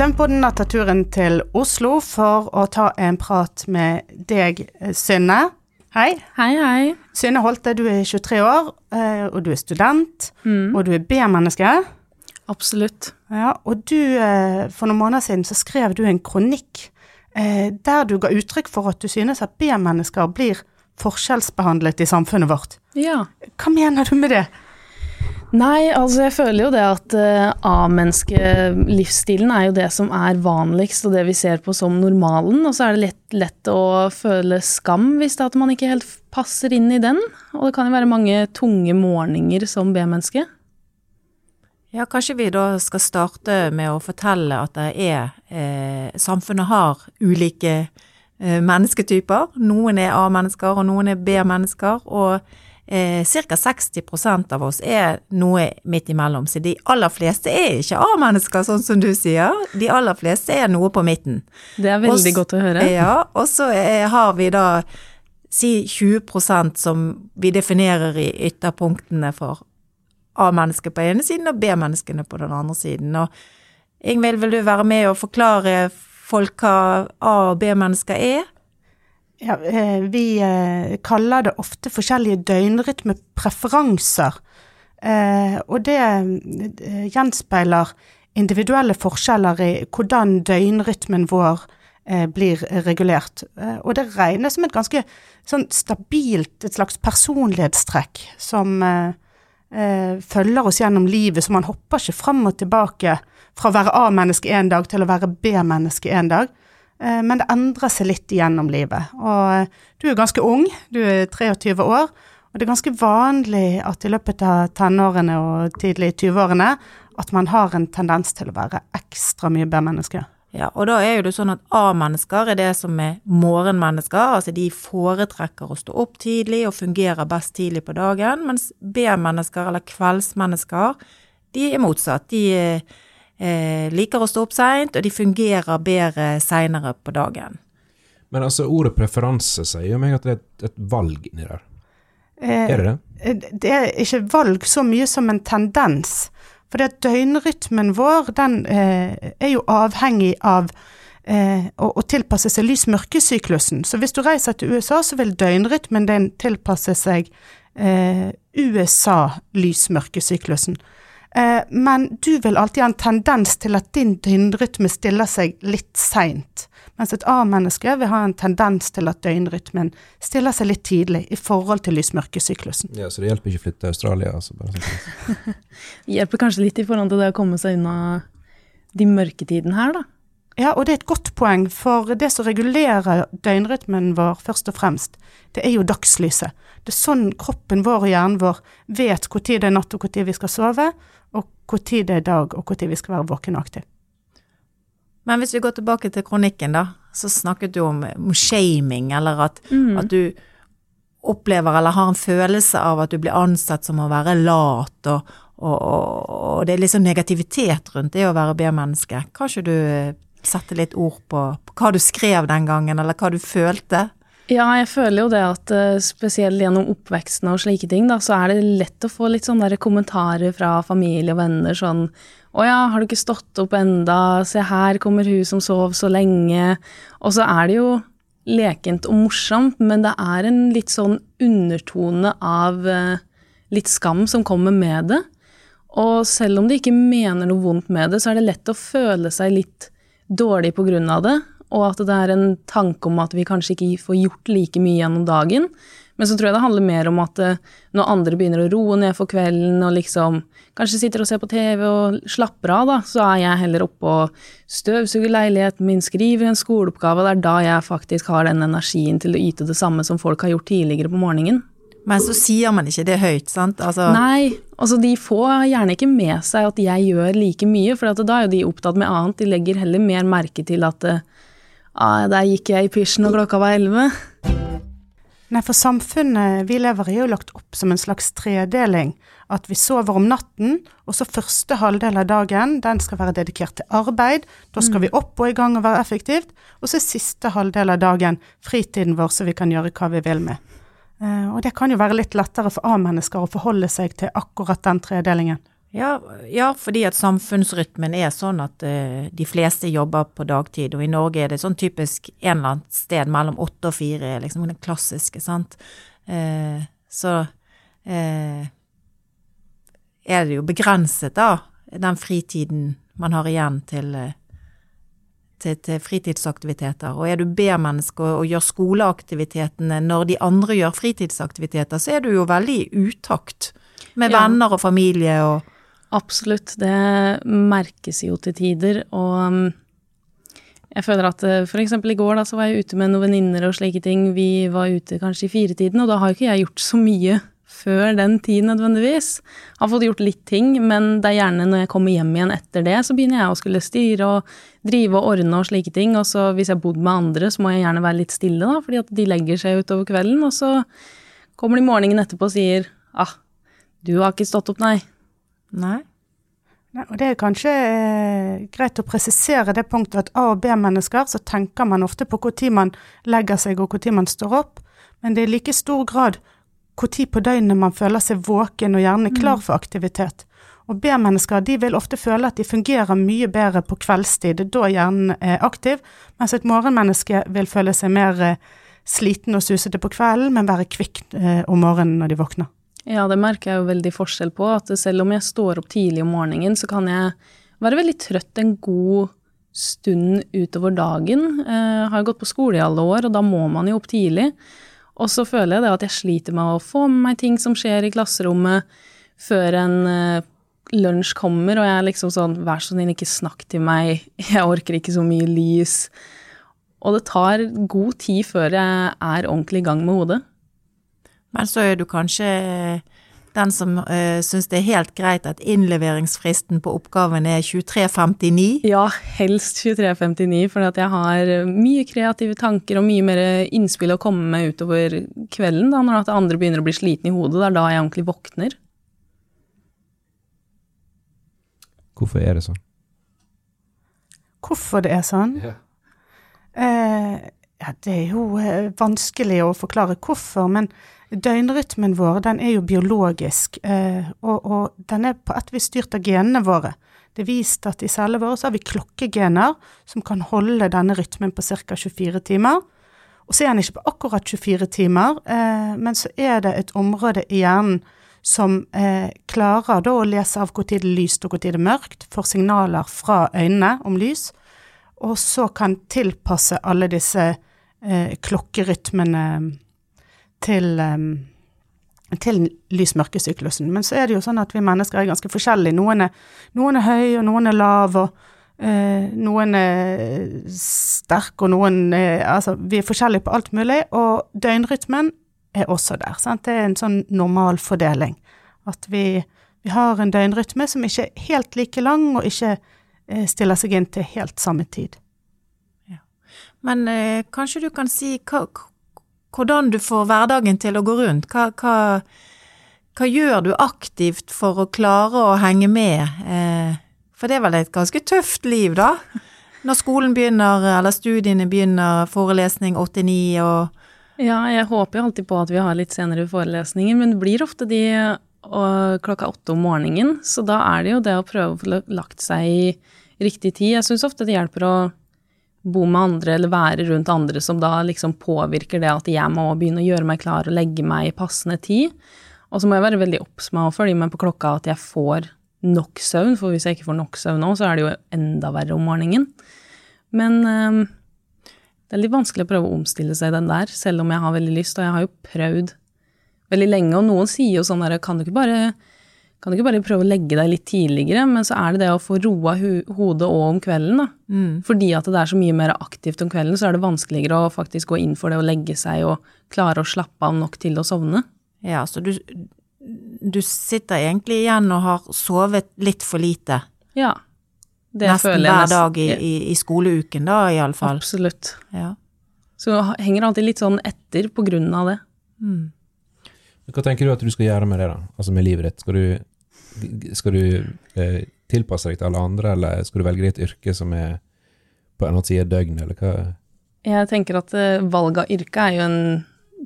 Søvnpodden har tatt turen til Oslo for å ta en prat med deg, Synne. Hei. Hei, hei. Synne Holte, du er 23 år, eh, og du er student, Mm, og du er B-menneske. absolutt. Ja, og du, eh, for noen måneder siden så skrev du en kronikk eh, der du ga uttrykk for at du synes at B-mennesker blir forskjellsbehandlet i samfunnet vårt. Ja. Hva mener du med det? Nei, altså jeg føler jo det at uh, A-menneskelivsstilen er jo det som er vanligst, og det vi ser på som normalen. Og så er det lett, lett å føle skam hvis det er at man ikke helt passer inn i den. Og det kan jo være mange tunge morgener som B-menneske. Ja, kanskje vi da skal starte med å fortelle at det er eh, Samfunnet har ulike eh, mennesketyper. Noen er A-mennesker, og noen er B-mennesker. Og eh, ca. 60% av oss er noe midt imellom. Så de aller fleste er ikke A-mennesker, sånn som du sier. De aller fleste er noe på midten. Det er veldig Også, godt å høre. Ja, og så eh, har vi da si 20% som vi definerer i ytterpunktene for A-mennesker på ene siden og B-menneskene på den andre siden. Og Ingvild, vil du være med og forklare folk hva A- og B-mennesker er? Ja, eh, vi eh, kaller det ofte forskjellige døgnrytmepreferanser. Eh, og det gjenspeiler individuelle forskjeller i hvordan døgnrytmen vår blir regulert. Og det regnes som et ganske sånn stabilt, et slags personlighetstrekk som følger oss gjennom livet, så man hopper ikke fram og tilbake fra å være A-menneske en dag til å være B-menneske en dag. Eh, Men det endrer seg litt gjennom livet. Og eh, du er ganske ung, du er 23 år. Og det er ganske vanlig at i løpet av tenårene og tidlig 20-årene at man har en tendens til å være ekstra mye B-menneske. Ja, og da er jo det sånn at A-mennesker er det som er morgenmennesker, altså de foretrekker å stå opp tidlig og fungerer best tidlig på dagen, mens B-mennesker eller kveldsmennesker, de er motsatt. De eh, liker å stå opp seint, og de fungerer bedre seinere på dagen. Men altså, ordet preferanse sier jo meg at det er et, et valg inni der. Eh, Er det det? eh, det er ikke valg så mye som en tendens. For det at døgnrytmen vår, den eh, er jo avhengig av eh, å, å tilpasse seg lys-mørke-syklusen. Så hvis du reiser til USA, så vil døgnrytmen din tilpasse seg eh, USA-lys-mørke-syklusen. Eh, men du vil alltid ha en tendens til at din døgnrytme stiller seg litt seint. Mens et A-menneske vil ha en tendens til at døgnrytmen stiller seg litt tidlig i forhold til lys-mørke-syklusen. Ja, Så det hjelper ikke å flytte til Australia? Altså, bare sånn. Hjelper kanskje litt i forhold til det å komme seg unna de mørketidene her, da. Ja, og det er et godt poeng, for det som regulerer døgnrytmen vår først og fremst, det er jo dagslyset. Det er sånn kroppen vår og hjernen vår vet når det er natt og når vi skal sove, og når det er dag og når vi skal være våken og aktive. Men hvis vi går tilbake til kronikken, da, så snakket du om, om shaming, eller at, at du opplever eller har en følelse av at du blir ansett som å være lat, og, og, og, og det er sånn negativitet rundt det å være B-menneske. Kan ikke du eh, sette litt ord på, på hva du skrev den gangen, eller hva du følte? Ja, jeg føler jo det at eh, spesielt gjennom oppveksten og slike ting, da, så er det lett å få litt sånne kommentarer fra familie og venner sånn Å ja, har du ikke stått opp enda? Se her kommer hun som sov så lenge. Og så er det jo lekent og morsomt, men det er en litt sånn undertone av eh, litt skam som kommer med det. Og selv om de ikke mener noe vondt med det, så er det lett å føle seg litt dårlig på grunn av det, og at det er en tanke om at vi kanskje ikke får gjort like mye gjennom dagen. Men så tror jeg det handler mer om at eh, når andre begynner å roe ned for kvelden og liksom kanskje sitter og ser på TV og slapper av, da, så er jeg heller oppe og støvsuger leiligheten min, skriver en skoleoppgave, og det er da jeg faktisk har den energien til å yte det samme som folk har gjort tidligere på morgenen. Men så sier man ikke det høyt, sant? Altså, Nei, altså de får gjerne ikke med seg at jeg gjør like mye, for at da er jo de opptatt med annet. De legger heller mer merke til at eh, ah, der gikk jeg i pysjen og klokka var elleve. Nei, for samfunnet vi lever i er jo lagt opp som en slags tredeling. At vi sover om natten, og så første halvdel av dagen den skal være dedikert til arbeid. Da skal vi opp og i gang og være effektivt. Og så er siste halvdel av dagen fritiden vår, så vi kan gjøre hva vi vil med. Eh, og det kan jo være litt lettere for A-mennesker å forholde seg til akkurat den tredelingen. Ja, ja, fordi at samfunnsrytmen er sånn at uh, de fleste jobber på dagtid, og i Norge er det sånn typisk en eller annet sted mellom åtte og fire, liksom den klassiske, sant. Uh, så uh, er det jo begrenset, da, den fritiden man har igjen til, til, til fritidsaktiviteter. Og er du B-menneske og, og gjør skoleaktivitetene når de andre gjør fritidsaktiviteter, så er du jo veldig i utakt med venner og familie og Absolutt, det merkes jo til tider, og um, jeg føler at f.eks. for eksempel i går da, så var jeg ute med noen venninner og slike ting. Vi var ute kanskje i firetiden, og da har ikke jeg gjort så mye før den tid nødvendigvis. Har fått gjort litt ting, men det er gjerne når jeg kommer hjem igjen etter det, så begynner jeg å skulle styre og drive og ordne og slike ting. Og så hvis jeg har bodd med andre, så må jeg gjerne være litt stille, da, fordi at de legger seg utover kvelden, og så kommer de morgenen etterpå og sier ah, du har ikke stått opp, nei. Nei. Nei, Og det er kanskje eh, greit å presisere det punktet at A- og B-mennesker, så tenker man ofte på når man legger seg og når man står opp, men det er i like stor grad når på døgnet man føler seg våken og gjerne klar for aktivitet. Og B-mennesker de vil ofte føle at de fungerer mye bedre på kveldstid, da hjernen er aktiv, mens et morgenmenneske vil føle seg mer eh, sliten og susete på kvelden, men være kvikk eh, om morgenen når de våkner. Ja, det merker jeg jo veldig forskjell på. At selv om jeg står opp tidlig om morgenen, så kan jeg være veldig trøtt en god stund utover dagen. Jeg har gått på skole i alle år, og da må man jo opp tidlig. Og så føler jeg det at jeg sliter med å få med meg ting som skjer i klasserommet før en eh, lunsj kommer, og jeg er liksom sånn vær så snill, ikke snakk til meg, jeg orker ikke så mye lys. Og det tar god tid før jeg er ordentlig i gang med hodet. Men så er du kanskje den som uh, syns det er helt greit at innleveringsfristen på oppgaven er 23.59. Ja, helst 23.59, for jeg har mye kreative tanker og mye mer innspill å komme med utover kvelden, da, når andre begynner å bli sliten i hodet. Det er da jeg ordentlig våkner. Hvorfor er det sånn? Hvorfor det er sånn? Eh, ja, det er jo eh, vanskelig å forklare hvorfor, men døgnrytmen vår den er jo biologisk, eh, og, og den er på et vis styrt av genene våre. Det er vist at i cellene våre så har vi klokkegener som kan holde denne rytmen på ca. 24 timer. Og så er den ikke på akkurat 24 timer, eh, men så er det et område i hjernen som eh, klarer da å lese av hvor tid det er lyst og hvor tid det er mørkt, får signaler fra øynene om lys, og så kan tilpasse alle disse klokkerytmene til, til lys-mørke-syklusen. Men så er det jo sånn at vi mennesker er ganske forskjellige. Noen er, noen er høy, og noen er lav, og eh, noen er sterk, og noen er Altså, vi er forskjellige på alt mulig, og døgnrytmen er også der. Sant? Det er en sånn normalfordeling. At vi, vi har en døgnrytme som ikke er helt like lang, og ikke eh, stiller seg inn til helt samme tid. Men eh, kanskje du kan si hva, hvordan du får hverdagen til å gå rundt? Hva, hva, hva gjør du aktivt for å klare å henge med? Eh, for det er vel et ganske tøft liv, da? Når skolen begynner, eller studiene begynner, forelesning 8-9 og Ja, jeg håper jo alltid på at vi har litt senere forelesninger, men det blir ofte de klokka åtte om morgenen, så da er det jo det å prøve å få lagt seg i riktig tid. Jeg syns ofte det hjelper å bo med andre eller være rundt andre som da liksom påvirker det at jeg må begynne å gjøre meg klar og legge meg i passende tid. Og så må jeg være veldig obs med å følge med på klokka at jeg får nok søvn, for hvis jeg ikke får nok søvn nå, så er det jo enda verre om morgenen. Men øhm, det er litt vanskelig å prøve å omstille seg den der, selv om jeg har veldig lyst, og jeg har jo prøvd veldig lenge, og noen sier jo sånn der, kan du ikke bare, kan du ikke bare prøve å legge deg litt tidligere, men så er det det å få roa hodet og om kvelden, da. Fordi at det er så mye mer aktivt om kvelden, så er det vanskeligere å faktisk gå inn for det å legge seg og klare å slappe av nok til å sovne. Ja, så du, du sitter egentlig igjen og har sovet litt for lite. Ja. Det Nesten føler jeg hver dag i, i, i skoleuken, da, iallfall. Absolutt. Ja. Så henger alltid litt sånn etter på grunn av det. Mm. Hva tenker du at du skal gjøre med det, da? Altså med livet ditt? Skal du, skal du eh, tilpasse deg til alle andre, eller skal du velge et yrke som er på en annen side av døgnet, eller hva? Jeg tenker at eh, valg av yrke er jo en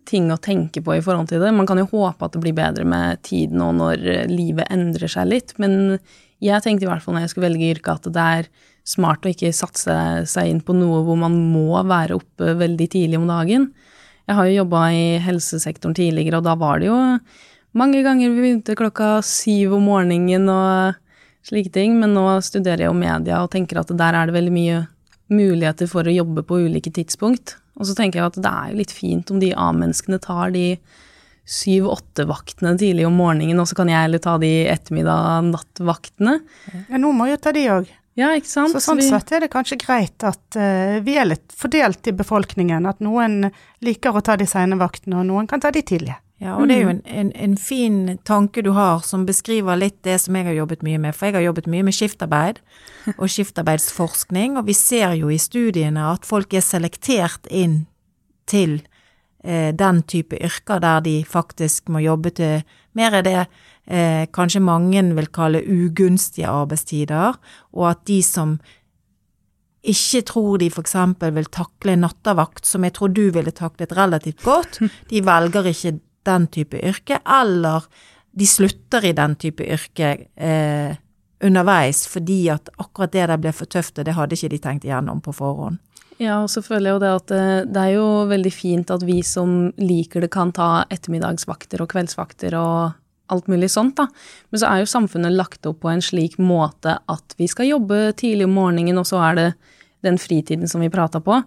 ting å tenke på i forhold til det. Man kan jo håpe at det blir bedre med tiden og når eh, livet endrer seg litt, men jeg tenkte i hvert fall når jeg skulle velge yrke at det er smart å ikke satse seg inn på noe hvor man må være oppe veldig tidlig om dagen. Jeg har jo jobba i helsesektoren tidligere, og da var det jo mange ganger vi begynte klokka syv om morgenen og slike ting, men nå studerer jeg jo media og tenker at der er det veldig mye muligheter for å jobbe på ulike tidspunkt. Og så tenker jeg at det er jo litt fint om de A-menneskene tar de syv-åtte-vaktene tidlig om morgenen, og så kan jeg heller ta de ettermiddag-nattvaktene. Ja, nå må jo ta de òg. Ja, ikke sant? Så sånn sett er det kanskje greit at uh, vi er litt fordelt i befolkningen. At noen liker å ta de sene vaktene, og noen kan ta de tidlige. Ja, og det er jo en, en, en, fin tanke du har som beskriver litt det som jeg har jobbet mye med. For jeg har jobbet mye med skiftarbeid og skiftarbeidsforskning, og vi ser jo i studiene at folk er selektert inn til eh, den type yrker der de faktisk må jobbe til mer er det eh, kanskje mange vil kalle ugunstige arbeidstider, og at de som ikke tror de f.eks. vil takle nattevakt, som jeg tror du ville taklet relativt godt, de velger ikke den type yrke, eller de slutter i den type yrke eh, underveis fordi at akkurat det der ble for tøft, og det hadde ikke de tenkt igjennom på forhånd. Ja, og så føler jeg jo det at det, eh, er jo veldig fint at vi som liker det, kan ta ettermiddagsvakter og kveldsvakter og alt mulig sånt, da. Men så er jo samfunnet lagt opp på en slik måte at vi skal jobbe tidlig om morgenen, og så er det den fritiden som vi prata på.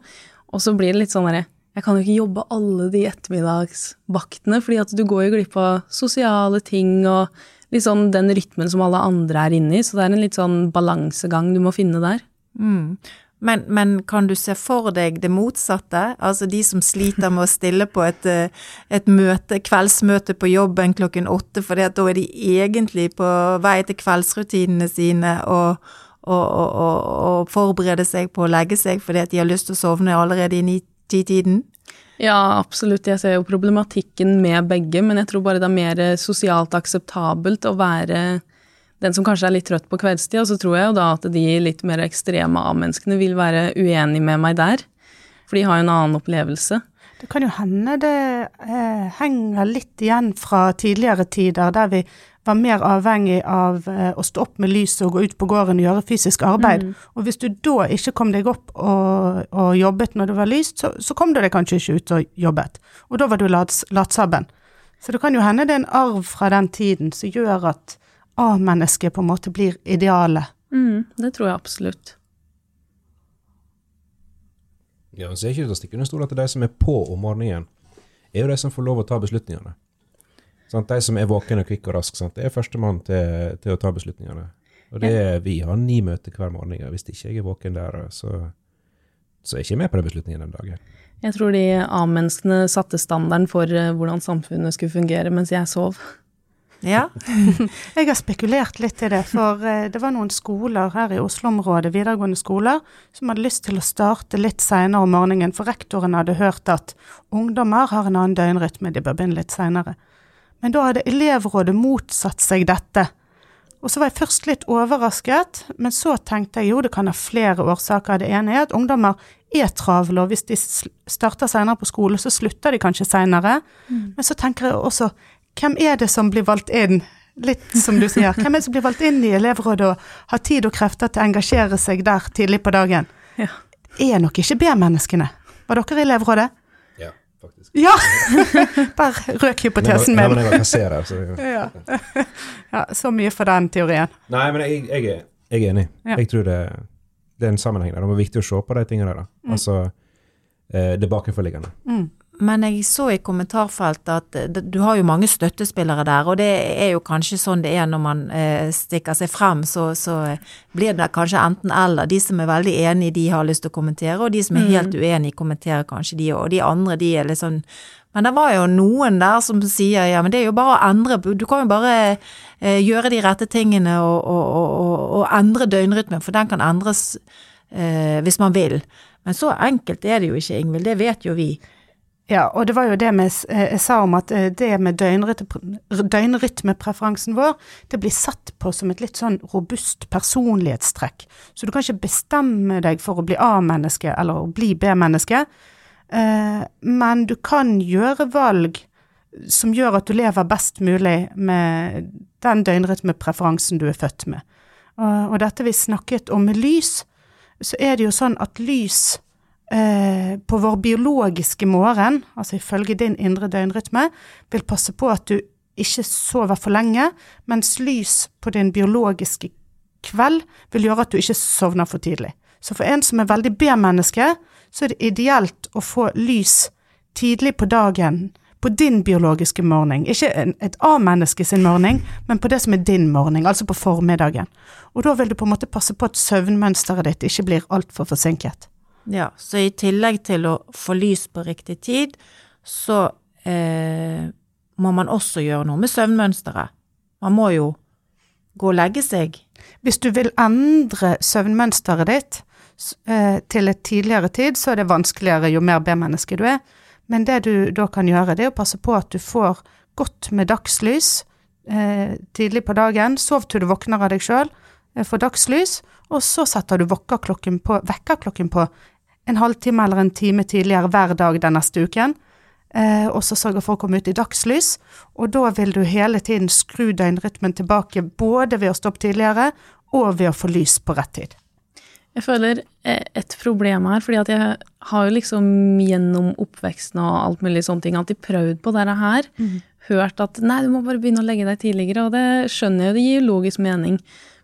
Og så blir det litt sånn derre Jeg kan jo ikke jobbe alle de ettermiddagsvaktene, fordi at du går jo glipp av sosiale ting og litt sånn den rytmen som alle andre er inne i, så det er en litt sånn balansegang du må finne der. Mm. Men, men, kan du se for deg det motsatte? Altså de som sliter med å stille på et, eh, et møte, kveldsmøte på jobben klokken åtte, for da er de egentlig på vei til kveldsrutinene sine og, og, og, og forbereder seg på å legge seg fordi at de har lyst til å sovne allerede i ni-ti-tiden? Ja, absolutt. Jeg ser jo problematikken med begge, men jeg tror bare det er mer sosialt akseptabelt å være den som kanskje er litt trøtt på kveldstid, og så tror jeg jo da at de litt mer ekstreme A-menneskene vil være uenig med meg der. For de har jo en annen opplevelse. Det kan jo hende det eh, henger litt igjen fra tidligere tider, der vi var mer avhengig av eh, å stå opp med lyset og gå ut på gården og gjøre fysisk arbeid. Mm. Og hvis du da ikke kom deg opp og, og jobbet når det var lyst, så, så, kom du deg kanskje ikke ut og jobbet. Og da var du latsabben. Så det kan jo hende det er en arv fra den tiden som gjør at A-mennesket på en måte blir idealet. Mm, det tror jeg absolutt. Ja, så er ikke til å stikke under stol at de som er på om morgenen, er jo de som får lov å ta beslutningene. Sant? de som er våkne, kvikke og raske, det er førstemann til, til å ta beslutningene. Og det er, Vi har ni møter hver morgen. Hvis ikke jeg er våken der, så, så er jeg ikke med på den beslutningen den dagen. Jeg tror de A-menneskene satte standarden for eh, hvordan samfunnet skulle fungere mens jeg sov. Ja. jeg har spekulert litt i det, for eh, det var noen skoler her i Oslo-området, videregående skoler, som hadde lyst til å starte litt seinere om morgenen, for rektoren hadde hørt at ungdommer har en annen døgnrytme, de bør begynne litt seinere. Men da hadde elevrådet motsatt seg dette. Og så var jeg først litt overrasket, men så tenkte jeg jo det kan ha flere årsaker. Det ene er at ungdommer er travle, og hvis de starter seinere på skole, så slutter de kanskje seinere. Mm. Men så tenker jeg også hvem er det som blir valgt inn? Litt som du sier, hvem er det som blir valgt inn i elevrådet og har tid og krefter til å engasjere seg der tidlig på dagen? Ja. Er nok ikke B-menneskene. Var dere i elevrådet? Ja, faktisk. Ja! Der røk hypotesen min. men jeg var kasserer, så ja. ja. Så mye for den teorien. Nei, men jeg, jeg, er, jeg er, enig. Ja. Jeg tror det, det, er en sammenheng der. Det er viktig å se på de tingene der. Mm. Altså eh, det bakenforliggende. Mm. Men jeg så i kommentarfeltet at du har jo mange støttespillere der, og det er jo kanskje sånn det er når man eh, stikker seg frem, så, så, blir det kanskje enten eller. De som er veldig enige, de har lyst til å kommentere, og de som er mm. helt uenige, kommenterer kanskje de, og de andre, de er litt sånn men det var jo noen der som sier ja, men det er jo bare å endre Du kan jo bare eh, gjøre de rette tingene og, og, og, og endre døgnrytmen, for den kan endres eh, hvis man vil. Men så enkelt er det jo ikke, Ingvild. Det vet jo vi. Ja, og det var jo det vi, eh, jeg sa om at eh, det med døgnrytmepreferansen vår, det blir satt på som et litt sånn robust personlighetstrekk. Så du kan ikke bestemme deg for å bli A-menneske eller å bli B-menneske. Eh, men du kan gjøre valg som gjør at du lever best mulig med den døgnrytmepreferansen du er født med. Og, dette vi snakket om med lys, så er det jo sånn at lys eh, på vår biologiske morgen, altså ifølge din indre døgnrytme, vil passe på at du ikke sover for lenge, mens lys på din biologiske kveld vil gjøre at du ikke sovner for tidlig. Så for en som er veldig B-menneske, så er det ideelt å få lys tidlig på dagen på din biologiske morgen. Ikke et A-menneske sin morgen, men på det som er din morgen, altså på formiddagen. Og da vil du på en måte passe på at søvnmønsteret ditt ikke blir altfor forsinket. Ja, så i tillegg til å få lys på riktig tid, så eh, må man også gjøre noe med søvnmønsteret. Man må jo gå og legge seg. Hvis du vil endre søvnmønsteret ditt eh, til et tidligere tid, så er det vanskeligere jo mer B-menneske du er. Men det du da kan gjøre, det er å passe på at du får godt med dagslys eh, tidlig på dagen. Sov til du våkner av deg sjøl, eh, får dagslys, og så setter du vekkerklokken på, vekkerklokken på en halvtime eller en time tidligere hver dag den neste uken. Eh, og så sørger for å komme ut i dagslys. Og da vil du hele tiden skru døgnrytmen tilbake, både ved å stoppe tidligere og ved å få lys på rett tid. Jeg føler eh, et problem her, fordi at jeg har jo liksom gjennom oppveksten og alt mulig sånne ting alltid prøvd på dette her. Mm. Hørt at nei, du må bare begynne å legge deg tidligere, og det skjønner jeg jo, det gir logisk mening.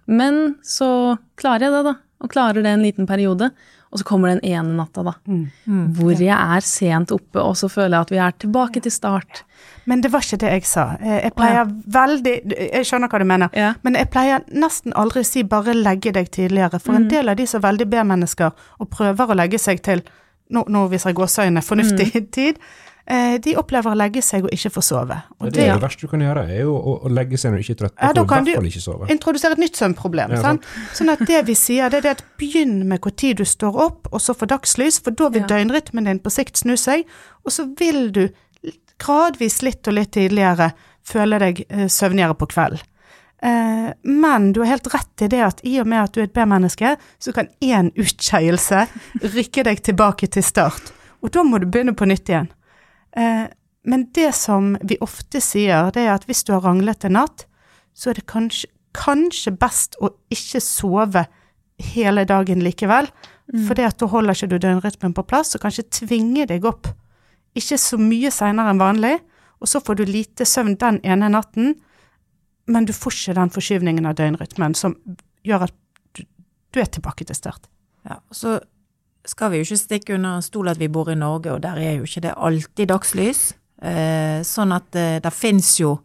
Men så klarer jeg det, da. Og klarer det en liten periode. Og så kommer den ene natta, da. Mm. mm. Hvor jeg er sent oppe, og så føler jeg at vi er tilbake til start. Men det var ikke det jeg sa. Eh, jeg pleier veldig Jeg skjønner hva du mener, ja. men jeg pleier nesten aldri å si bare legge deg tidligere. For mm. en del av de som veldig B-mennesker og prøver å legge seg til, nå, nå viser jeg gåseøynene fornuftig mm. tid, de opplever å legge seg og ikke få sove. Og det, det, det verste du kan gjøre, er jo å, å legge seg når du ikke er trøtt. Ja, da kan du introdusere et nytt søvnproblem. Ja, sånn at det vi sier, det er det at begynn med tid du står opp, og så få dagslys, for da vil ja. døgnrytmen din på sikt snu seg, og så vil du gradvis litt og litt tidligere føle deg eh, søvnigere på kvelden. Eh, men du har helt rett i det at i og med at du er et B-menneske, så kan én utskeielse rykke deg tilbake til start. Og da må du begynne på nytt igjen. Eh, men det som vi ofte sier, det er at hvis du har ranglet en natt, så er det kanskje, kanskje best å ikke sove hele dagen likevel. Mm. For da holder ikke du døgnrytmen på plass, og kanskje tvinge deg opp ikke så mye seinere enn vanlig, og så får du lite søvn den ene natten, men du får ikke den forskyvningen av døgnrytmen som gjør at du, du er tilbake til start. Ja, og så skal vi jo ikke stikke under en stol at vi bor i Norge, og der er jo ikke det alltid dagslys. Eh, sånn at eh, det fins jo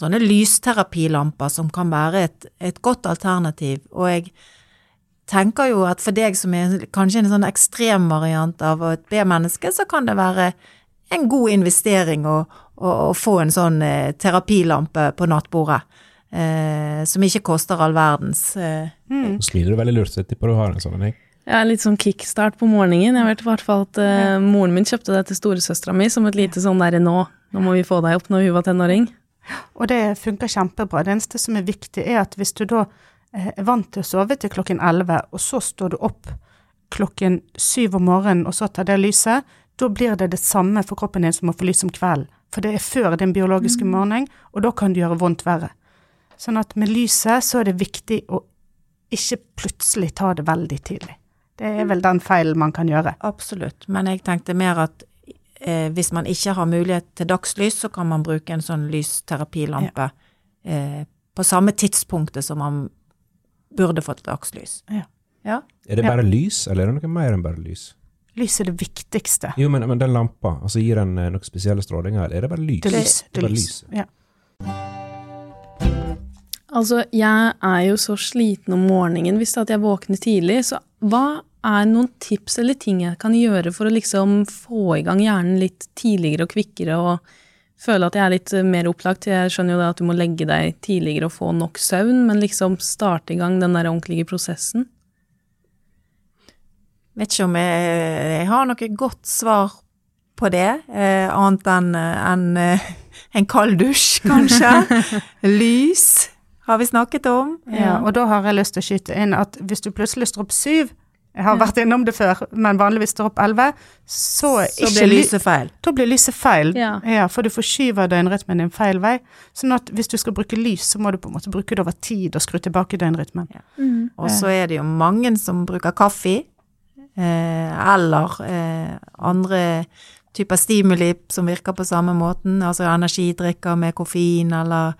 sånne lysterapilamper som kan være et, et godt alternativ, og jeg tenker jo at for deg som er kanskje en sånn ekstremvariant av et B-menneske, så kan det være en god investering å, å, å få en sånn eh, terapilampe på nattbordet. Eh, som ikke koster all verdens. Eh. Mm. Smiler du veldig lurt, etterpå du har en sånn. Jeg. Ja, litt sånn kickstart på morgenen. Jeg vet i hvert fall at eh, moren min kjøpte det til storesøstera mi som et lite sånn derre nå, nå må vi få deg opp når hun var tenåring. Og det funker kjempebra. Det eneste som er viktig, er at hvis du da Eh, er vant til å sove til klokken elleve, og så står du opp klokken syv om morgenen og så tar det lyset, da blir det det samme for kroppen din som å få lys om kvelden. For det er før din biologiske mm. morgen, og da kan det gjøre vondt verre. Sånn at med lyset så er det viktig å ikke plutselig ta det veldig tidlig. Det er vel den feilen man kan gjøre. Absolutt, men jeg tenkte mer at eh, hvis man ikke har mulighet til dagslys, så kan man bruke en sånn lysterapilampe ja. eh, på samme tidspunktet som man burde fått dagslys. Ja. ja. Er det bare lys, eller er det noe mer enn bare lys? Lys er det viktigste. Jo, men, men den lampa, altså gir den eh, noen spesielle strålinger, eller er det bare lys? Det lys. Det er lys. lys. Ja. Altså, jeg er jo så sliten om morgenen hvis jeg våkner tidlig, så hva er noen tips eller ting jeg kan gjøre for å liksom få i gang hjernen litt tidligere og kvikkere og føle at jeg er litt eh, mer opplagt. Jeg skjønner jo det at du må legge deg tidligere og få nok søvn, men liksom starte i gang den der ordentlige prosessen. Vet ikke om jeg, jeg har noe godt svar på det, eh, annet enn en, eh, en kald dusj, kanskje. Lys har vi snakket om. Ja, og da har jeg lyst til å skyte inn at hvis du plutselig står opp syv, Jeg har vært innom det før, men vanligvis står opp 11. Så, Så ikke blir lyset feil. Da blir lyset feil. Ja. for du forskyver døgnrytmen din feil vei. Sånn at hvis du skal bruke lys, så må du på en måte bruke det over tid og skru tilbake døgnrytmen. Mm. Og så er det jo mange som bruker kaffe, eh, eller eh, andre typer stimuli som virker på samme måten, altså energidrikker med koffein, eller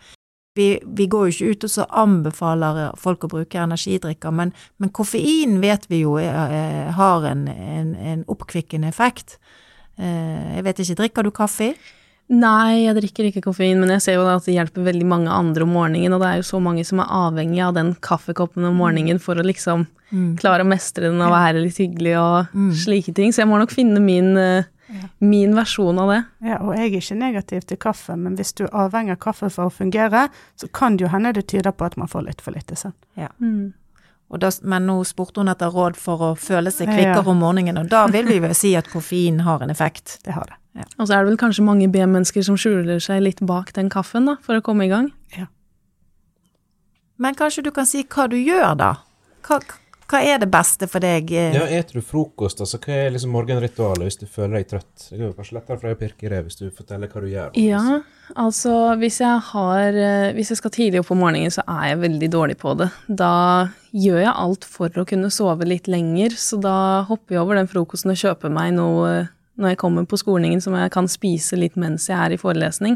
vi, vi går jo ikke ut og så anbefaler folk å bruke energidrikker, men, men koffein vet vi jo er, eh, har en, en, en oppkvikkende effekt. Eh, jeg vet ikke, drikker du kaffe? Nei, jeg drikker ikke koffein, men jeg ser jo at det hjelper veldig mange andre om morgenen, og det er jo så mange som er avhengig av den kaffekoppen om morgenen for å liksom klare å mestre den og være litt hyggelig og slike ting. Så jeg må nok finne min, eh, min versjon av det. Ja, og jeg er ikke negativ til kaffe, men hvis du er avhengig av kaffe for å fungere, så kan det jo hende det tyder på at man får litt for lite søvn. Mm. Og da, men nå spurte hun etter råd for å føle seg Ja. kvikkere om morgenen, og da vil vi vel si at koffein har en effekt. Det har det. Og så er det vel kanskje mange B-mennesker som skjuler seg litt bak den kaffen da, for å komme i gang. Ja. Men kanskje du kan si hva du gjør, da? Hva, hva er det beste for deg? eh? Ja, Eter du frokost? altså Hva er liksom morgenritualet hvis du føler deg trøtt? Det er jo kanskje lettere for deg å pirke i det hvis du forteller hva du gjør. Ja, altså hvis jeg har eh, Hvis jeg skal tidlig opp om morgenen, så er jeg veldig dårlig på det. Da gjør jeg alt for å kunne sove litt lenger, så da hopper jeg over den frokosten og kjøper meg noe eh, når jeg kommer på skolingen som jeg kan spise litt mens jeg er i forelesning.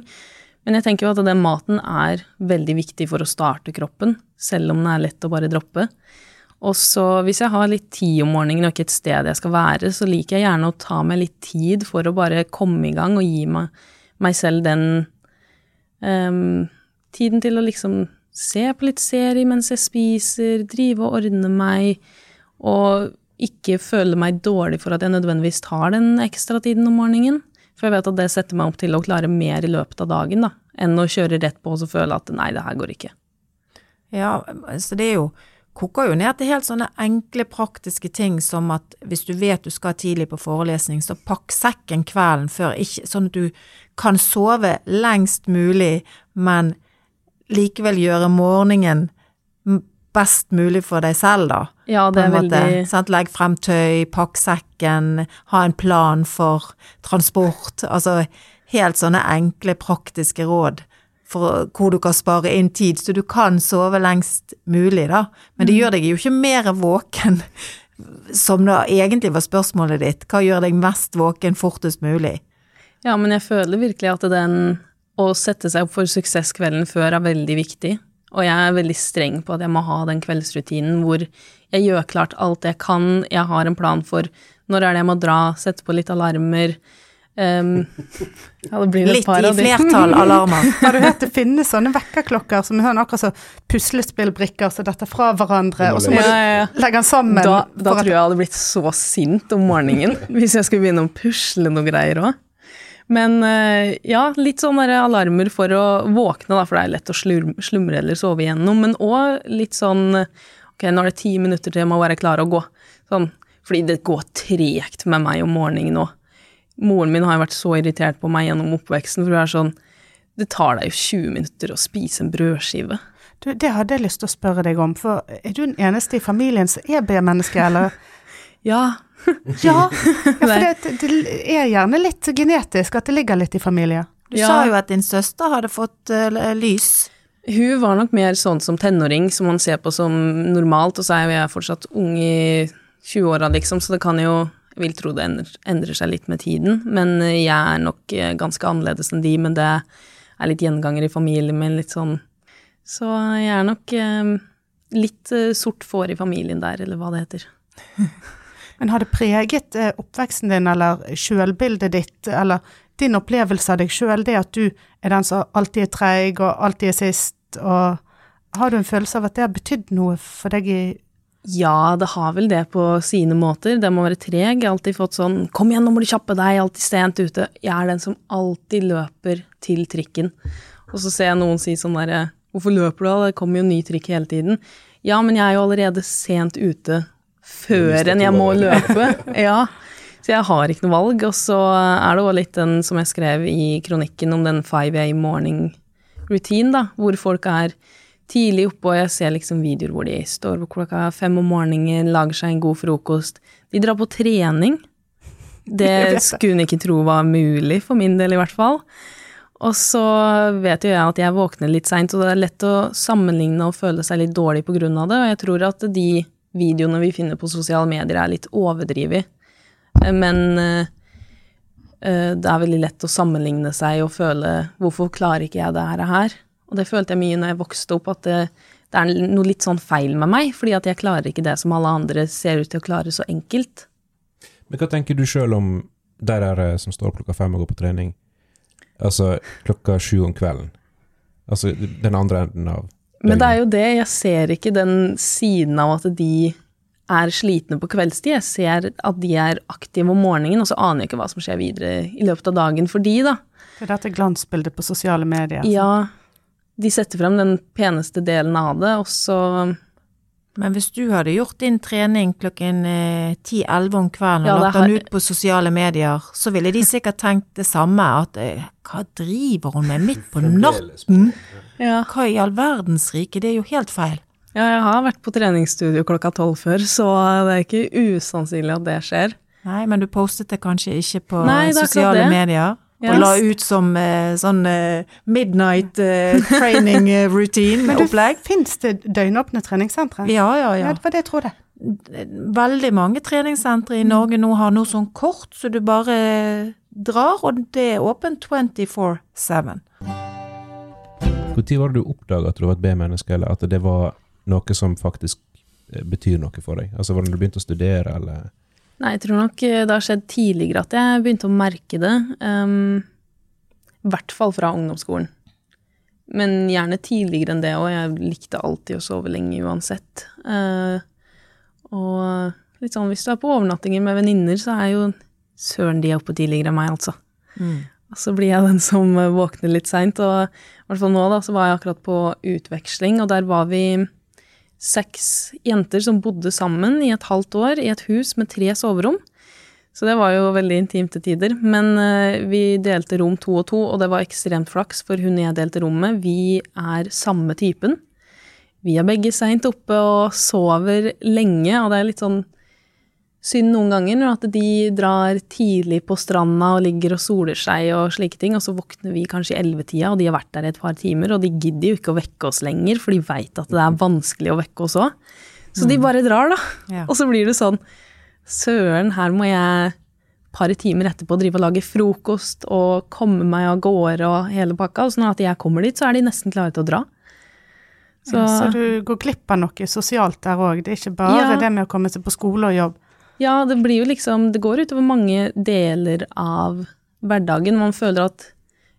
Men jeg tenker jo at den maten er veldig viktig for å starte kroppen, selv om den er lett å bare droppe. Og så hvis jeg har litt tid om morgenen og ikke et sted jeg skal være, så liker jeg gjerne å ta meg litt tid for å bare komme i gang og gi meg, meg selv den um, tiden til å liksom se på litt serie mens jeg spiser, drive og ordne meg, og ikke føle meg dårlig for at jeg nødvendigvis tar den ekstra tiden om morgenen. For jeg vet at det setter meg opp til å klare mer i løpet av dagen, da, enn å kjøre rett på og så føle at nei, det her går ikke. Ja, så det er jo koker jo ned til helt sånne enkle, praktiske ting som at hvis du vet du skal tidlig på forelesning, så pakk sekken kvelden før, ikke, sånn at du kan sove lengst mulig, men likevel gjøre morgenen best mulig for deg selv, da. Ja, det er måte. veldig Sant? Legg frem tøy, pakk sekken, ha en plan for transport. Altså helt sånne enkle, praktiske råd for hvor du kan spare inn tid, så du kan sove lengst mulig, da. Men det gjør deg jo ikke mer våken, som da egentlig var spørsmålet ditt. Hva gjør deg mest våken fortest mulig? Ja, men jeg føler virkelig at den å sette seg opp for suksesskvelden før er veldig viktig. Og jeg er veldig streng på at jeg må ha den kveldsrutinen hvor jeg gjør klart alt jeg kan, jeg har en plan for når er det jeg må dra, sette på litt alarmer. Ehm, ja, det blir Litt i flertall alarmer. Har du hørt det finnes sånne vekkerklokker som er sånn akkurat som puslespillbrikker som detter fra hverandre, og så må Ja, ja, ja. du legge den sammen? Da, da tror jeg jeg hadde blitt så sint om morgenen hvis jeg skulle begynne å pusle noe greier òg. Men eh, ja, litt sånne alarmer for å våkne, da, for det er lett å slumre eller sove igjennom. Men òg litt sånn Ok, nå er det ti minutter til jeg må være klar å gå. Sånn, fordi det går tregt med meg om morgenen nå. Moren min har vært så irritert på meg gjennom oppveksten, for hun er sånn Det tar deg jo 20 minutter å spise en brødskive. Du, det hadde jeg lyst til å spørre deg om, for er du den eneste i familien som er B-menneske, eller? Ja, Ja, ja for det, det er gjerne litt genetisk at det ligger litt i familien. Du Ja. sa jo at din søster hadde fått uh, lys. Hun var nok mer sånn som tenåring, som man ser på som normalt, og så er jo jeg fortsatt ung i 20-åra, liksom, så det kan jo vil tro det endrer, seg litt med tiden, men jeg er nok eh, ganske annerledes enn de, men det er litt gjenganger i familien min, litt sånn Så jeg er nok eh, litt eh, sort får i familien der, eller hva det heter. Men har det preget eh, oppveksten din, eller sjølbildet ditt, eller din opplevelse av deg sjøl, det at du er den som alltid er treig og alltid er sist, og har du en følelse av at det har betydd noe for deg i Ja, det har vel det på sine måter. Det må være treg. Jeg har alltid fått sånn 'kom igjen, nå må du kjappe deg', alltid sent ute. Jeg er den som alltid løper til trikken. Og så ser jeg noen si sånn derre 'hvorfor løper du da, det kommer jo ny trikk hele tiden'. Ja, men jeg er jo allerede sent ute før enn jeg må løpe. Ja. Så jeg har ikke noe valg. Og så er det òg litt den som jeg skrev i kronikken om den 5 a morning routine, da, hvor folk er tidlig oppe, og jeg ser liksom videoer hvor de står opp klokka fem om morgenen, lager seg en god frokost. De drar på trening. Det skulle hun ikke tro var mulig, for min del i hvert fall. Og så vet jo jeg at jeg våkner litt seint, og det er lett å sammenligne og føle seg litt dårlig på av det, og jeg tror at de videoene vi finner på sosiale medier er litt overdrevet. Men eh, eh, det er veldig lett å sammenligne seg og føle 'hvorfor klarer ikke jeg det her?' Og det følte jeg mye når jeg vokste opp, at det, det er noe litt sånn feil med meg, fordi at jeg klarer ikke det som alle andre ser ut til å klare så enkelt. Men hva tenker du sjøl om de der som står opp klokka fem og går på trening? Altså klokka sju om kvelden. Altså den andre enden av Men det er jo det, jeg ser ikke den siden av at de er slitne på kveldstid. Jeg ser at de er aktive om morgenen, og så aner jeg ikke hva som skjer videre i løpet av dagen for de, da. Det er dette glansbildet på sosiale medier. Ja, de setter frem den peneste delen av det, og så Men hvis du hadde gjort din trening klokken ti-elleve om kvelden og Ja, det lagt den ut på sosiale medier, så ville de sikkert tenkt det samme, at eh, hva driver hun med midt på natten? ja. Hva i all verdens rike, det er jo helt feil. ja, jeg har vært på treningsstudio klokka tolv før, så det er ikke usannsynlig at det skjer. Nei, men du postet det kanskje ikke på Nei, sosiale medier? Og la ut som eh, sånn eh, midnight eh, training eh, Men du, routine-opplegg? fins det døgnåpne treningssentre? Ja, ja, Ja, ja. det var det jeg trodde. Veldig mange treningssentre i Norge nå har noe sånn kort, så du bare drar, og det er åpent 24-7. Når var det du oppdaga at du var et B-menneske, eller at det var noe som faktisk eh, betyr noe for deg? Altså Var det da du begynte å studere, eller Nei, jeg tror nok eh, det har skjedd tidligere at jeg begynte å merke det. Um, I hvert fall fra ungdomsskolen. Men gjerne tidligere enn det òg. Jeg likte alltid å sove lenge uansett. Uh, og litt sånn hvis du er på overnattinger med venninner, så er jo søren de er oppe tidligere enn meg, altså. Og så blir jeg den som eh, våkner litt seint. Og i hvert fall nå, da, så var jeg akkurat på utveksling, og der var vi seks jenter som bodde sammen i et halvt år i et hus med tre soverom. Så det var jo veldig intimt til tider. Men eh, vi delte rom to og to, og det var ekstremt flaks, for hun jeg delte rom med, vi er samme typen. Vi er begge seint oppe og sover lenge, og det er litt sånn synd noen ganger når at de drar tidlig på stranda og ligger og soler seg og slike ting, og så våkner vi kanskje i ellevetida, og de har vært der i et par timer, og de gidder jo ikke å vekke oss lenger, for de veit at det er vanskelig å vekke oss òg. Så de bare drar, da. Ja. Og så blir det sånn Søren, her må jeg et par timer etterpå drive og lage frokost og komme meg av gårde og hele pakka. Og så når at jeg kommer dit, så er de nesten klare til å dra. Så, ja, så du går glipp av noe sosialt der òg. Det er ikke bare Ja. det med å komme seg på skole og jobb. Ja, det blir jo liksom Det går utover mange deler av hverdagen. Man føler at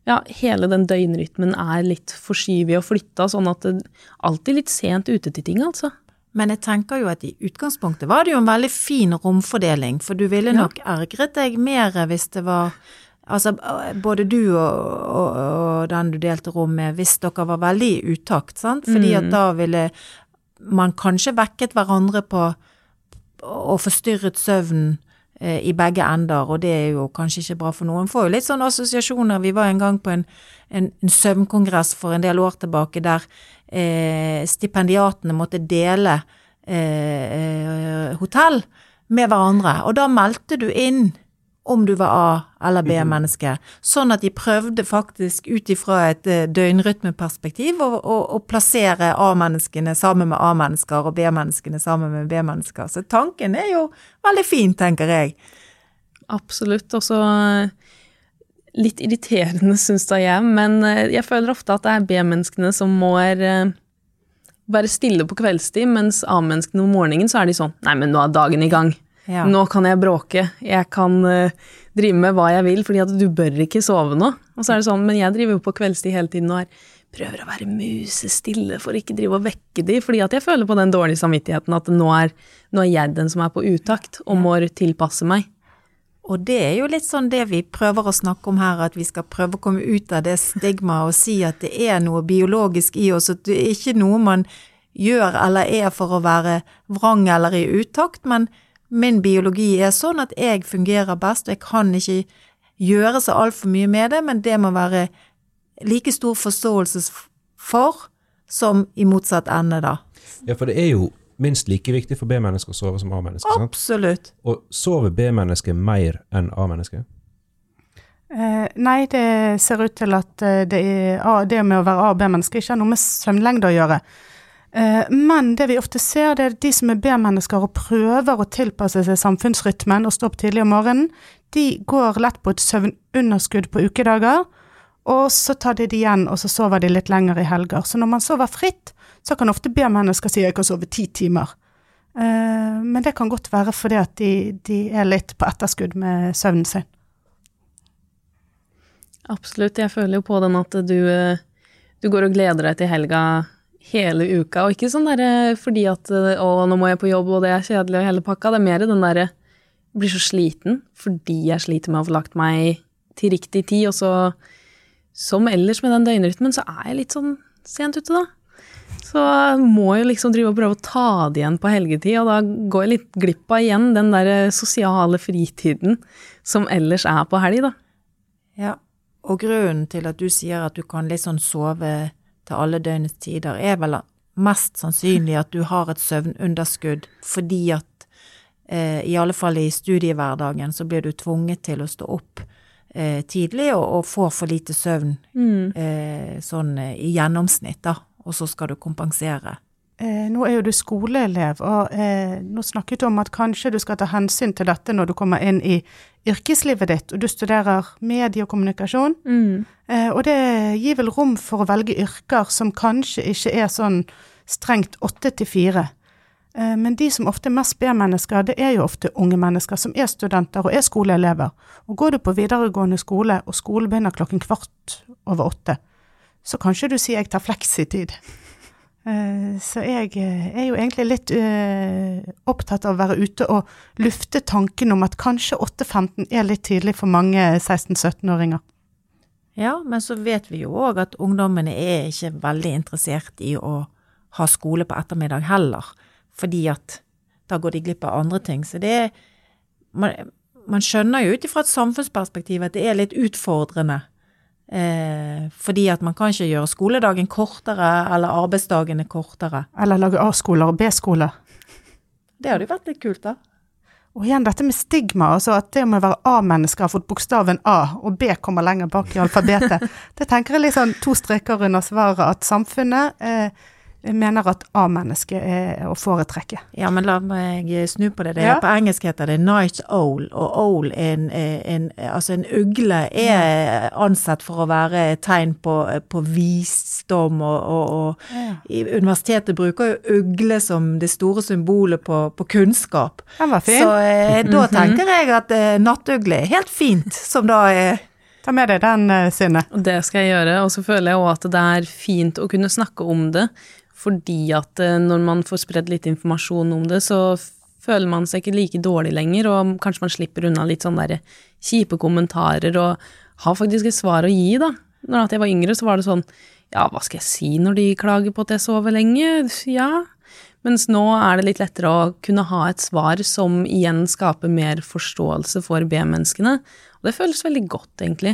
ja, hele den døgnrytmen er litt forskyvet og flytta, sånn at det alltid litt sent ute til ting, altså. Men jeg tenker jo at i utgangspunktet var det jo en veldig fin romfordeling, for du ville nok ergret deg mer hvis det var Altså, både du og, og, og den du delte rom med, hvis dere var veldig i utakt, sant? Fordi at da ville man kanskje vekket hverandre på og forstyrret søvnen eh, i begge ender, og det er jo kanskje ikke bra for noen. Får jo litt sånne assosiasjoner. Vi var en gang på en, en, en søvnkongress for en del år tilbake der eh, stipendiatene måtte dele eh, eh, hotell med hverandre, og da meldte du inn om du var A- eller B-menneske, sånn at de prøvde faktisk ut ifra et eh, døgnrytmeperspektiv å, å, å plassere A-menneskene sammen med A-mennesker og B-menneskene sammen med B-mennesker. Så tanken er jo veldig fin, tenker jeg. Absolutt. Og så eh, litt irriterende, syns da jeg, men eh, jeg føler ofte at det er B-menneskene som må være stille på kveldstid, mens A-menneskene om morgenen så er de sånn Nei, men nå er dagen i gang. Ja. Nå kan jeg bråke. Jeg kan uh, drive med hva jeg vil, fordi at du bør ikke sove nå. Og så er det sånn, men jeg driver jo på kveldstid hele tiden og er prøver å være musestille for ikke drive og vekke de, fordi at jeg føler på den dårlige samvittigheten at nå er, nå er jeg den som er på utakt og må tilpasse meg. Og det er jo litt sånn det vi prøver å snakke om her, at vi skal prøve å komme ut av det stigmaet og si at det er noe biologisk i oss, at det er ikke noe man gjør eller er for å være vrang eller i utakt, men min biologi er sånn at jeg fungerer best, og jeg kan ikke gjøre så altfor mye med det, men det må være like stor forståelse for som i motsatt ende, da. Ja, for det er jo minst like viktig for B-mennesker å sove som A-mennesker. sant? Absolutt. Og sover B-mennesker mer enn A-mennesker? Eh, nei, det ser ut til at eh, det, er, det med å være A- og B-menneske ikke har noe med søvnlengde å gjøre. Eh, men det vi ofte ser, det er de som er B-mennesker og prøver å tilpasse seg samfunnsrytmen og stå opp tidlig om morgenen, de går lett på et søvnunderskudd på ukedager, og så tar de det igjen, og så sover de litt lenger i helger. Så når man sover fritt, så kan ofte B-mennesker si 'jeg kan sove ti timer'. Eh, men det kan godt være fordi at de, de er litt på etterskudd med søvnen sin. Absolutt. Jeg føler jo på den at du, eh, du går og gleder deg til helga hele uka, og ikke sånn derre fordi at å, nå må jeg på jobb, og det er kjedelig og hele pakka. Det er mer den derre blir så sliten fordi jeg sliter med å få lagt meg til riktig tid, og så som ellers med den døgnrytmen, så er jeg litt sånn sent ute, da. Så må jeg liksom drive og prøve å ta det igjen på helgetid, og da går jeg litt glipp av igjen den der sosiale fritiden som ellers er på helg, da. Ja, og grunnen til at du sier at du kan litt sånn sove til alle døgnets tider, er vel mest sannsynlig at du har et søvnunderskudd fordi at eh, i alle fall i studiehverdagen så blir du tvunget til å stå opp eh, tidlig og, og får for lite søvn eh, sånn eh, i gjennomsnitt, da, og så skal du kompensere. Eh, nå er jo du skoleelev, og eh, nå snakket du om at kanskje du skal ta hensyn til dette når du kommer inn i yrkeslivet ditt, og du studerer medie og kommunikasjon. Eh, og det gir vel rom for å velge yrker som kanskje ikke er sånn strengt åtte til fire. Eh, men de som ofte er mest B-mennesker, det er jo ofte unge mennesker som er studenter og er skoleelever. Og går du på videregående skole, og skolen begynner klokken kvart over åtte, så kanskje du sier jeg tar fleksitid. Eh, Så jeg eh, er jo egentlig litt eh, opptatt av å være ute og lufte tanken om at kanskje 8-15 er litt tidlig for mange 16-17-åringer. Ja, men så vet vi jo òg at ungdommene er ikke veldig interessert i å ha skole på ettermiddag heller, fordi at da går de glipp av andre ting. Så det er Man, man skjønner jo ut ifra et samfunnsperspektiv at det er litt utfordrende. Eh, fordi at man kan ikke gjøre skoledagen kortere, eller arbeidsdagene kortere. Eller lage A-skoler og B-skoler. Det hadde jo vært litt kult, da. Og igjen dette med stigma, altså at det med å være A-menneske har fått bokstaven A, og B kommer lenger bak i alfabetet. det tenker jeg litt sånn to streker under svaret, at samfunnet eh, mener at A-mennesket er å foretrekke. Ja, men la meg snu på det. det Ja. På engelsk heter det night owl, og owl er en, en Altså, en ugle er ansett for å være et tegn på, på visdom, og, og, og ja. universitetet bruker jo ugle som det store symbolet på, på kunnskap. Den var fin. Så eh, da tenker jeg at eh, nattugle er helt fint, som da er Ta med deg den, eh, Synne. Det skal jeg gjøre, og så føler jeg òg at det er fint å kunne snakke om det, fordi at eh, når man får spredd litt informasjon om det, så føler man seg ikke like dårlig lenger, og kanskje man slipper unna litt sånn der kjipe kommentarer, og har faktisk et svar å gi, da. Når jeg var yngre, så var det sånn, ja, hva skal jeg si når de klager på at jeg sover lenge? Ja. Mens nå er det litt lettere å kunne ha et svar som igjen skaper mer forståelse for B-menneskene, og det føles veldig godt, egentlig.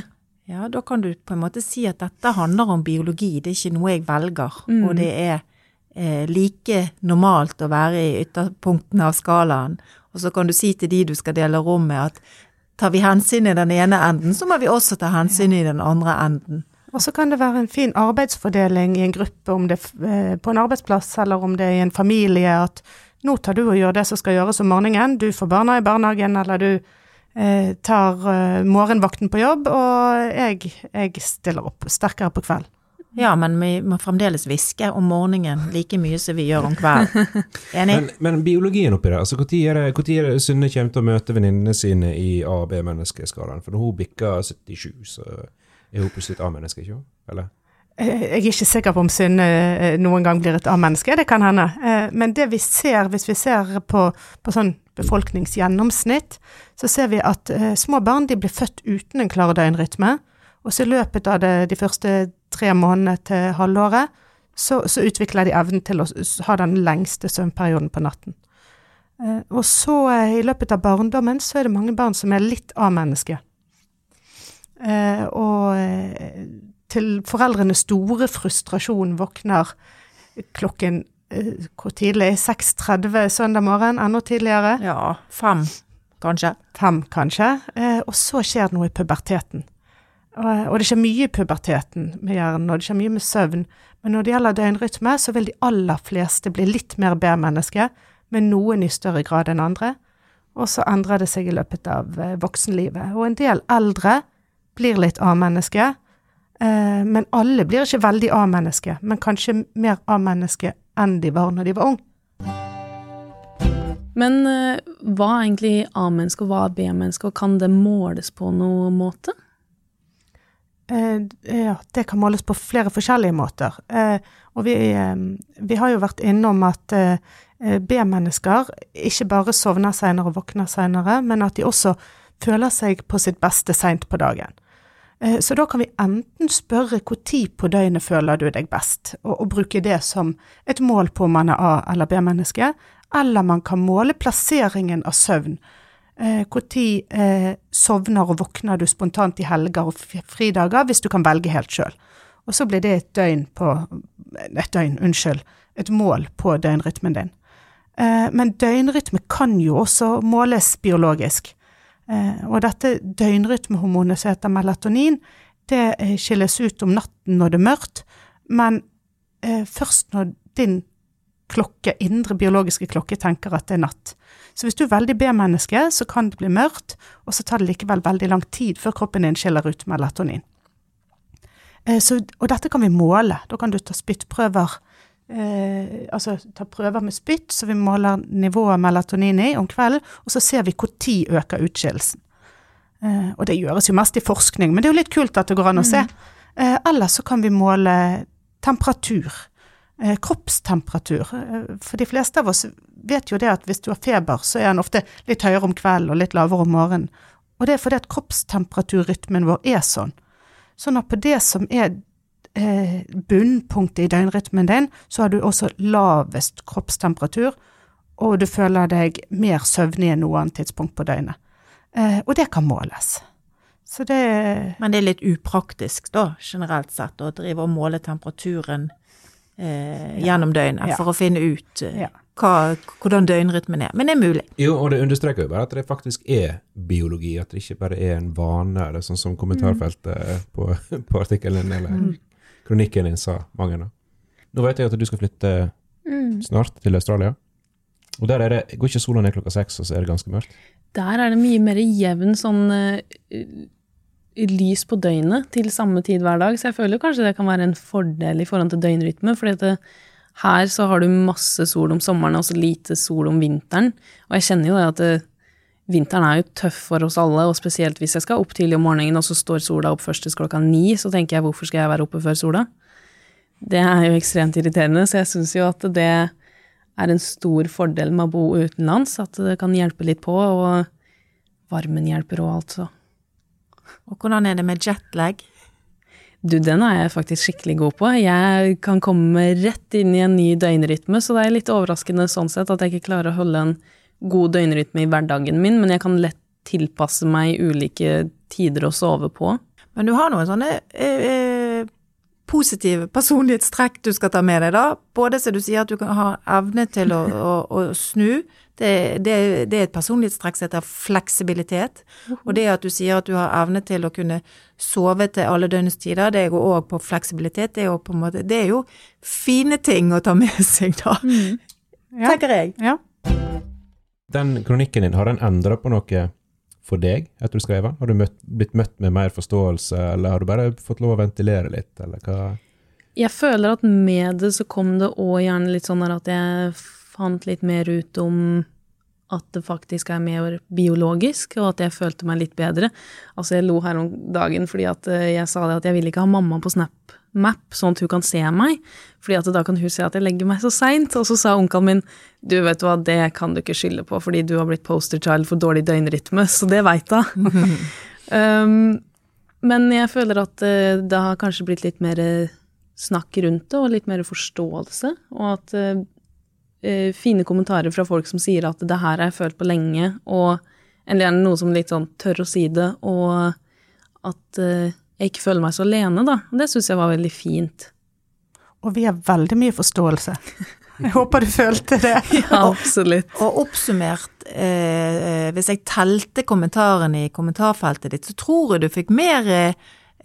Ja, da kan du på en måte si at dette handler om biologi, det er ikke noe jeg velger. Og det er eh, like normalt å være i ytterpunktene av skalaen. Og så kan du si til de du skal dele rom med at tar vi hensyn i den ene enden, så må vi også ta hensyn i den andre enden. Og så kan det være en fin arbeidsfordeling i en gruppe, om det er eh, på en arbeidsplass eller om det er i en familie, at nå tar du og gjør det som skal gjøres om morgenen, du får barna i barnehagen, eller du eh, tar eh, morgenvakten på jobb, og jeg, jeg stiller opp sterkere på kveld. Ja, men vi må fremdeles hviske om morgenen like mye som vi gjør om kvelden. Enig? Men, men biologien oppi det, altså når er det, hvor tid er det Synne kommer til å møte venninnene sine i A- og B-menneskeskalaen? For når hun bikker 77, så er hun plutselig et A-menneske, ikke sant? Eller? Eh, Jeg er ikke sikker på om Synne eh, noen gang blir et A-menneske, det kan hende. Eh, Men det vi ser, hvis vi ser på, på sånn befolkningsgjennomsnitt, så ser vi at små barn de blir født uten en klar døgnrytme. Og så i løpet av det, de første tre måneder til halvåret, så, så utvikler de evnen til å ha den lengste søvnperioden på natten. Eh, Og så eh, i løpet av barndommen så er det mange barn som er litt A-menneske. Eh, og til foreldrenes store frustrasjon våkner klokken hvor tidlig? 6.30 søndag morgen? Enda tidligere? Ja, fem, kanskje. Fem, kanskje. Og så skjer det noe i puberteten. Og, det skjer mye i puberteten med hjernen, og det skjer mye med søvn. Men når det gjelder døgnrytme, så vil de aller fleste bli litt mer B-menneske, men noen i større grad enn andre. Og så endrer det seg i løpet av eh, voksenlivet. Og en del eldre blir litt A-menneske, eh, men alle blir ikke veldig A-menneske, men kanskje mer A-menneske enn de var når de var unge. Men eh, hva er egentlig A-menneske, og hva er B-menneske, og kan det måles på noen måte? Eh, ja, det kan måles på flere forskjellige måter. Eh, og vi, eh, vi, har jo vært innom at B-mennesker ikke bare sovner senere og våkner senere, men at de også føler seg på sitt beste seint på dagen. Så da kan vi enten spørre når på døgnet føler du deg best, og, og, bruke det som et mål på om man er A- eller B-menneske, eller man kan måle plasseringen av søvn. Når eh, eh, sovner og våkner du spontant i helger og fridager, hvis du kan velge helt sjøl. Og så blir det et døgn på Et døgn, unnskyld. Et mål på døgnrytmen din. Eh, men døgnrytme kan jo også måles biologisk. Og dette døgnrytmehormonet som heter melatonin, det skilles ut om natten når det er mørkt, men først når din klokke, indre biologiske klokke tenker at det er natt. Så hvis du er veldig B-menneske, så kan det bli mørkt, og så tar det likevel veldig lang tid før kroppen din skiller ut melatonin. Eh, så, og dette kan vi måle. Da kan du ta spyttprøver, eh, altså ta prøver med spytt, så vi måler nivået melatonin i om kvelden, og så ser vi når øker utskillelsen. Eh, og det gjøres jo mest i forskning, men det er jo litt kult at det går an å se. Mm. Eh, eller så kan vi måle temperatur. Eh, kroppstemperatur. Eh, for de fleste av oss vet jo det at hvis du har feber, så er den ofte litt høyere om kvelden og litt lavere om morgenen. Og det er fordi at kroppstemperaturrytmen vår er sånn. Sånn at på det som er eh, bunnpunktet i døgnrytmen din, så har du også lavest kroppstemperatur, og du føler deg mer søvnig enn noe annet tidspunkt på døgnet. Og det kan måles. Det Men det er litt upraktisk, da, generelt sett, å drive og måle temperaturen eh, gjennom døgnet ja. for å finne ut eh, hva, hvordan døgnrytmen er. Men det er mulig. Jo, og det understreker jo bare at det faktisk er biologi, at det ikke bare er en vane, det er sånn som kommentarfeltet mm. på, på, artikkelen eller mm. kronikken din sa, mange. Da. Nå vet jeg at du skal flytte mm. snart til Australia. Og der er det, går ikke sola ned klokka seks, og så er det ganske mørkt? Der er det mye mer jevn sånn uh, lys på døgnet til samme tid hver dag, så jeg føler kanskje det kan være en fordel i forhold til døgnrytme. fordi det, her så har du masse sol om sommeren og så lite sol om vinteren. Og jeg kjenner jo det at det, vinteren er jo tøff for oss alle, og spesielt hvis jeg skal opp tidlig om morgenen og så står sola opp først til klokka ni, så tenker jeg hvorfor skal jeg være oppe før sola? Det er jo ekstremt irriterende, så jeg syns jo at det er en stor fordel med å bo utenlands, at det kan hjelpe litt på, og varmen hjelper og alt, altså. Og hvordan er det med jetlag? Du, den er jeg faktisk skikkelig god på. Jeg kan komme rett inn i en ny døgnrytme, så det er litt overraskende sånn sett at jeg ikke klarer å holde en god døgnrytme i hverdagen min, men jeg kan lett tilpasse meg ulike tider å sove på. Men du har noen sånne eh, eh positive personlighetstrekk du skal ta med deg, da? Både så du sier at du kan ha evne til å, å, å snu, det, det, det, er et personlighetstrekk som heter fleksibilitet. Og det at du sier at du har evne til å kunne sove til alle døgnets tider, det går òg på fleksibilitet. Det er på en måte Det er jo fine ting å ta med seg, da. Mm. Ja. Tenker jeg. Ja. Den kronikken din, har den endra på noe for deg etter du skrev den? Har du møtt, blitt møtt med mer forståelse, eller har du bare fått lov å ventilere litt, eller hva? Jeg føler at med det så kom det òg gjerne litt sånn at jeg fant litt mer ut om at det faktisk er mer biologisk, og at jeg følte meg litt bedre. Altså, jeg lo her om dagen fordi at eh, jeg sa det at jeg ville ikke ha mamma på Snap Map, sånn at hun kan se meg, fordi at da kan hun se at jeg legger meg så seint. Og så sa onkelen min du vet hva, det kan du ikke skylde på, fordi du har blitt poster child for dårlig døgnrytme, så det veit hun. um, men jeg føler at uh, det har kanskje blitt litt mer snakk rundt det, og litt mer forståelse, og at uh, uh, fine kommentarer fra folk som sier at det her har jeg følt på lenge, og eller gjerne noe som litt sånn tør å si det, og at jeg ikke føler meg så alene, da. Det syns jeg var veldig fint. og vi har veldig mye forståelse. Jeg håper du følte det. Ja, absolutt. Og oppsummert, eh, hvis jeg telte kommentarene i kommentarfeltet ditt, så tror jeg du fikk mer eh,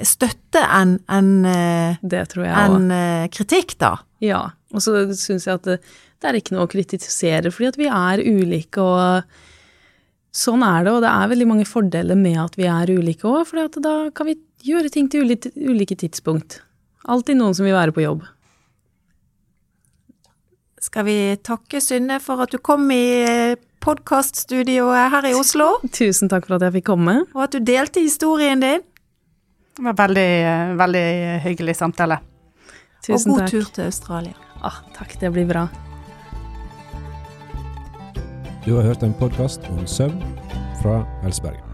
støtte enn en, eh, eh, kritikk, da. Ja. Og så syns jeg at det, det er ikke noe å kritisere, fordi at vi er ulike, og sånn er det. Og det er veldig mange fordeler med at vi er ulike òg, for da kan vi gjøre ting til ulike, ulike tidspunkt. Alltid noen som vil være på jobb. Skal vi takke Synne for at du kom i podkaststudioet her i Oslo, Tusen takk for at jeg fikk komme. og at du delte historien din. Det var veldig, eh, veldig hyggelig samtale. Tusen og god takk. tur til Australia. Ah, takk, det blir bra. Du har hørt en podkast om søvn fra Helsebergen.